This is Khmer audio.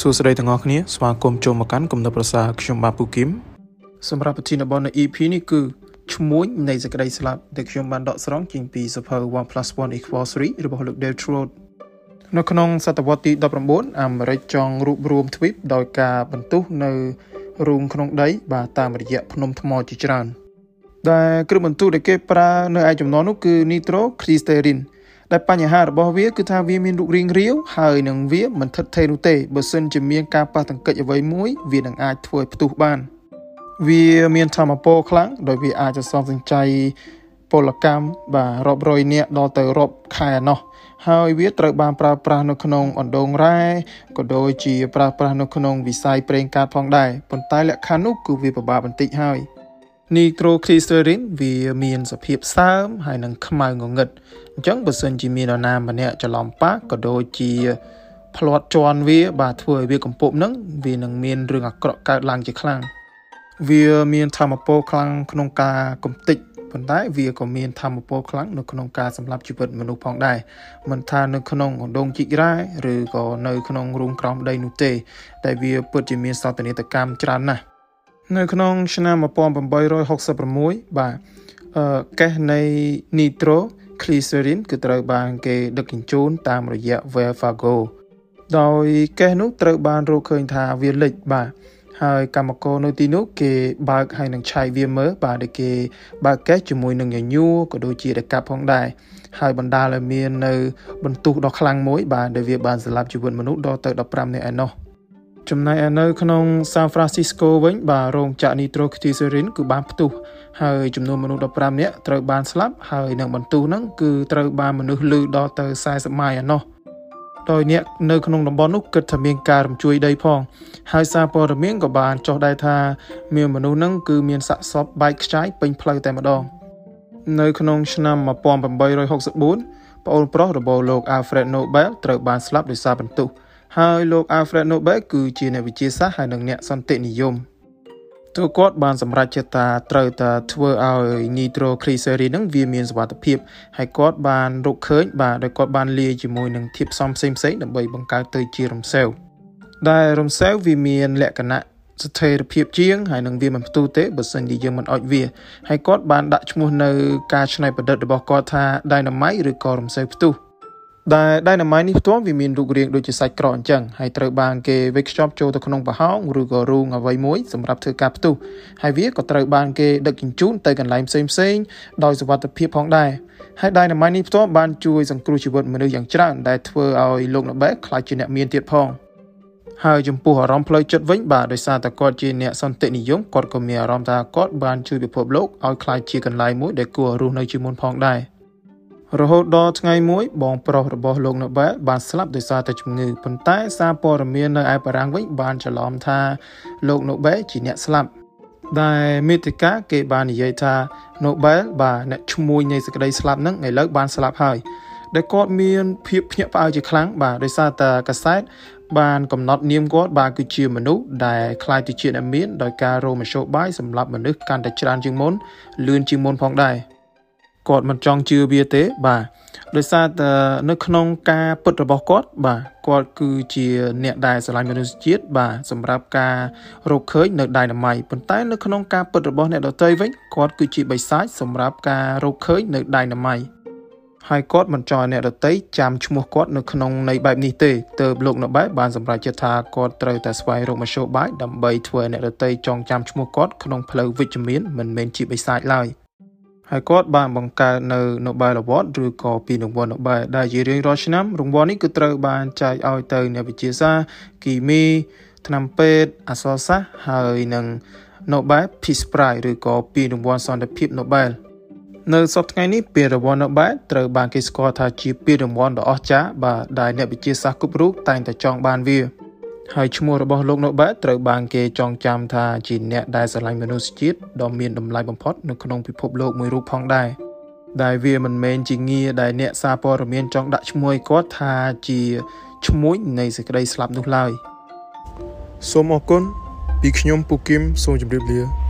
សួស្តីទាំងអស់គ្នាស្វាគមន៍ចូលមកកាន់គំនិតប្រសាខ្ញុំបាទពូគឹមសម្រាប់ប្រធានបទនៅ EP នេះគឺឈ្មោះនៃសេចក្តីស្លាប់ដែលខ្ញុំបានដកស្រង់ចេញពីសភៅ1 1 equals 3របស់លោក Dale Trout នៅក្នុងសតវត្សទី19អាមេរិកចង់រួបរวมទ្វីបដោយការបន្ទុះនៅរូងក្នុងដី បាទតាមរយៈភ្នំថ្មជាច្រើនដែលគ្រឿងបន្ទុះដែលគេប្រើនៅឯចំណនោះគឺ nitroglycerin ដែលបញ្ហារបស់វាគឺថាវាមានរូបរាងរាវហើយនឹងវាមិនថិតថេរនោះទេបើសិនជាមានការប៉ះទង្គិចអ្វីមួយវានឹងអាចធ្វើឲ្យផ្ទុះបាន វាមានធម្មពលខ្លាំងដោយវាអាចសន្សំសំចៃពលកម្មបាទរាប់រយនាក់ដល់ទៅរាប់ខែណោះហើយវាត្រូវបានប្រើប្រាស់នៅក្នុងអណ្ដូងរ៉ែក៏ដូចជាប្រើប្រាស់នៅក្នុងវិស័យប្រេងកាតផងដែរប៉ុន្តែលក្ខខណ្ឌនោះគឺវាពិបាកបន្តិចហើយ nitroglycerin វាមានសភាពសើមហើយនឹងខ្មៅងងឹតអញ្ចឹងបើសិនជាមាននរណាម្នាក់ច្រឡំប៉ះក៏ដូចជាផ្្លាត់ជន់វា បាទធ្វើឲ្យវាកំពប់នឹងវានឹងមានរឿងអាក្រក់កើតឡើងជាខ្លាំងវាមានធម្មពលខ្លាំងក្នុងការកំទេចប៉ុន្តែវាក៏មានធម្មពលខ្លាំងនៅក្នុងការសម្លាប់ជីវិតមនុស្សផងដែរមិនថានៅក្នុងអណ្ដូងជីករ៉ែឬក៏នៅក្នុងរូងក្រោមដីនោះទេ តែវាពិតជាមានសោតនីយកម្មច្រើនណាស់ នៅក្នុង ឆ្នាំ1866បាទអឺកេសនៃ nitro glycerin គឺត្រូវបានគេដឹកជញ្ជូនតាមរយៈ Wells Fargo ដោយកេសនោះត្រូវបានរកឃើញថាវាលេចបាទហើយកម្មករនៅទីនោះគេបើកហើយនឹងឆែកវាមើលបាទដែលគេបើកកេសជាមួយនឹងញញួរក៏ដូចជាដកាប់ផងដែរហើយបណ្ដាលឲ្យមាននៅបន្ទុះដ៏ខ្លាំងមួយបាទដែលវាបានសម្លាប់ជីវិតមនុស្សដល់ទៅ15នាក់ឯណោះ ចំណែកឯនៅក្នុង San Francisco វិញបាទរោងចក្រ nitroglycerin គឺបានផ្ទុះហើយចំនួនមនុស្ស15នាក់ត្រូវបានស្លាប់ហើយនឹងបន្ទុះហ្នឹងគឺត្រូវបានមនុស្សលឺដល់ទៅ40ម៉ាយឯណោះដោយអ្នកនៅក្នុងតំបន់នោះគិតថាមានការរំជួយដីផង ហើយសារព័ត៌មានក៏បានចុះដែរថាមានមនុស្សហ្នឹងគឺមានសាកសពបែកខ្ចាយពេញផ្លូវតែម្ដងនៅក្នុងឆ្នាំ1864ប្អូនប្រុសរបស់លោក Alfred Nobel ត្រូវបានស្លាប់ដោយសារបន្ទុះ ហើយលោក Alfred Nobel គឺជាអ្នកវិទ្យាសាស្ត្រហើយនិងអ្នកសន្តិនិយមទោះគាត់បានសម្រេចចិត្តថាត្រូវតែធ្វើឲ្យ nitroglycerin ហ្នឹងវាមានសុវត្ថិភាពហើយគាត់បានរកឃើញបាទដោយគាត់បានលាយជាមួយនឹងធាតុផ្សំផ្សេងផ្សេងដើម្បីបង្កើតទៅជារំសេវដែលរំសេវវាមានលក្ខណៈស្ថិរភាពជាងហើយនឹងវាមិនផ្ទុះទេបើសិនជាយើងមិនអុជវាហើយគាត់បានដាក់ឈ្មោះនៅការច្នៃប្រឌិតរបស់គាត់ថា Dynamite ឬក៏រំសេវផ្ទុះ ដែល Dynamite នេះផ្ទាល់វាមានរូបរាងដូចជាសាច់ក្រកអញ្ចឹងហើយត្រូវបានគេវេចខ្ចប់ចូលទៅក្នុងប្រហោងឬក៏រូងអ្វីមួយសម្រាប់ធ្វើការផ្ទុះហើយវាក៏ត្រូវបានគេដឹកជញ្ជូនទៅកន្លែងផ្សេងផ្សេងដោយសុវត្ថិភាពផងដែរហើយ Dynamite នេះផ្ទាល់បានជួយសង្គ្រោះជីវិតមនុស្សយ៉ាងច្រើនដែលធ្វើឲ្យលោកអ្នកបែកខ្លាចជាអ្នកមានទៀតផងហើយចំពោះអារម្មណ៍ផ្លូវចិត្តវិញបាទដោយសារតែគាត់ជាអ្នកសន្តិនិយមគាត់ក៏មានអារម្មណ៍ថាគាត់បានជួយពិភពលោកឲ្យខ្លាចជាកន្លែងមួយដែលគួររស់នៅជាមុនផងដែរ រហូតដល់ថ្ងៃមួយបងប្រុសរបស់លោកណូបែលបានស្លាប់ដោយសារតែជំងឺប៉ុន្តែសារព័ត៌មាននៅឯបារាំងវិញបានច្រឡំថាលោកណូបែលជាអ្នកស្លាប់ដែលមេតិកាគេបាននិយាយថាណូបែលបាទអ្នកឈ្មោះនៃសេចក្តីស្លាប់ហ្នឹងឥឡូវបានស្លាប់ហើយដែលគាត់មានភាពភ្ញាក់ផ្អើលជាខ្លាំងបាទដោយសារតែកាសែតបានកំណត់នាមគាត់បាទគឺជាមនុស្សដែលខ្លាចទៅជាអ្នកមានដោយការរោមជ្ឈបាយសម្រាប់មនុស្សកាន់តែច្រើនជាងមុនលឿនជាងមុនផងដែរ គាត់មិនចង់ជឿវាទេ បាទដោយសារតែនៅក្នុងការពិតរបស់គាត់ បាទគាត់គឺជាអ្នកដែលស្រឡាញ់មនុស្សជាតិបាទសម្រាប់ការរកឃើញនៅដៃណាមៃប៉ុន្តែនៅក្នុងការពិតរបស់អ្នកដទៃវិញគាត់គឺជាបិសាចសម្រាប់ការរកឃើញនៅដៃណាមៃហើយគាត់មិនចង់ឲ្យអ្នកដទៃចាំឈ្មោះគាត់នៅក្នុងន័យបែបនេះទេទើបលោកនៅបែបបានសម្រេចចិត្តថាគាត់ត្រូវតែស្វែងរកមធ្យោបាយដើម្បីធ្វើឲ្យអ្នកដទៃចងចាំឈ្មោះគាត់ក្នុងផ្លូវវិជ្ជមានមិនមែនជាបិសាចឡើយ។ ហើយគាត់បានបង្កើតនៅ Nobel Award ឬក៏ពីរង្វាន់ Nobel ដែលជារៀងរាល់ឆ្នាំរង្វាន់នេះគឺត្រូវបានចែកឲ្យទៅអ្នកវិទ្យាសាស្ត្រគីមីថ្នាំពេទ្យអក្សរសាស្ត្រហើយនិង Nobel Peace Prize ឬក៏ពីរង្វាន់សន្តិភាព Nobel នៅសប្តាហ៍ថ្ងៃនេះពានរង្វាន់ Nobel ត្រូវបានគេស្គាល់ថាជាពានរង្វាន់ដ៏អស្ចារ្យបាទដែលអ្នកវិទ្យាសាស្ត្រគ្រប់រូបតែងតែចង់បានវា ហើយឈ្មោះរបស់លោក Nobel ត្រូវបានគេចងចាំថាជាអ្នកដែលស្រឡាញ់មនុស្សជាតិដ៏មានតម្លៃបំផុតនៅក្នុងពិភពលោកមួយរូបផងដែរដែលវាមិនមែនជាងារដែលអ្នកសារព័ត៌មានចង់ដាក់ឈ្មោះឲ្យគាត់ថាជាឈ្មោះនៃសេចក្តីស្លាប់នោះឡើយសូមអរគុណពីខ្ញុំពូគឹមសូមជម្រាបលា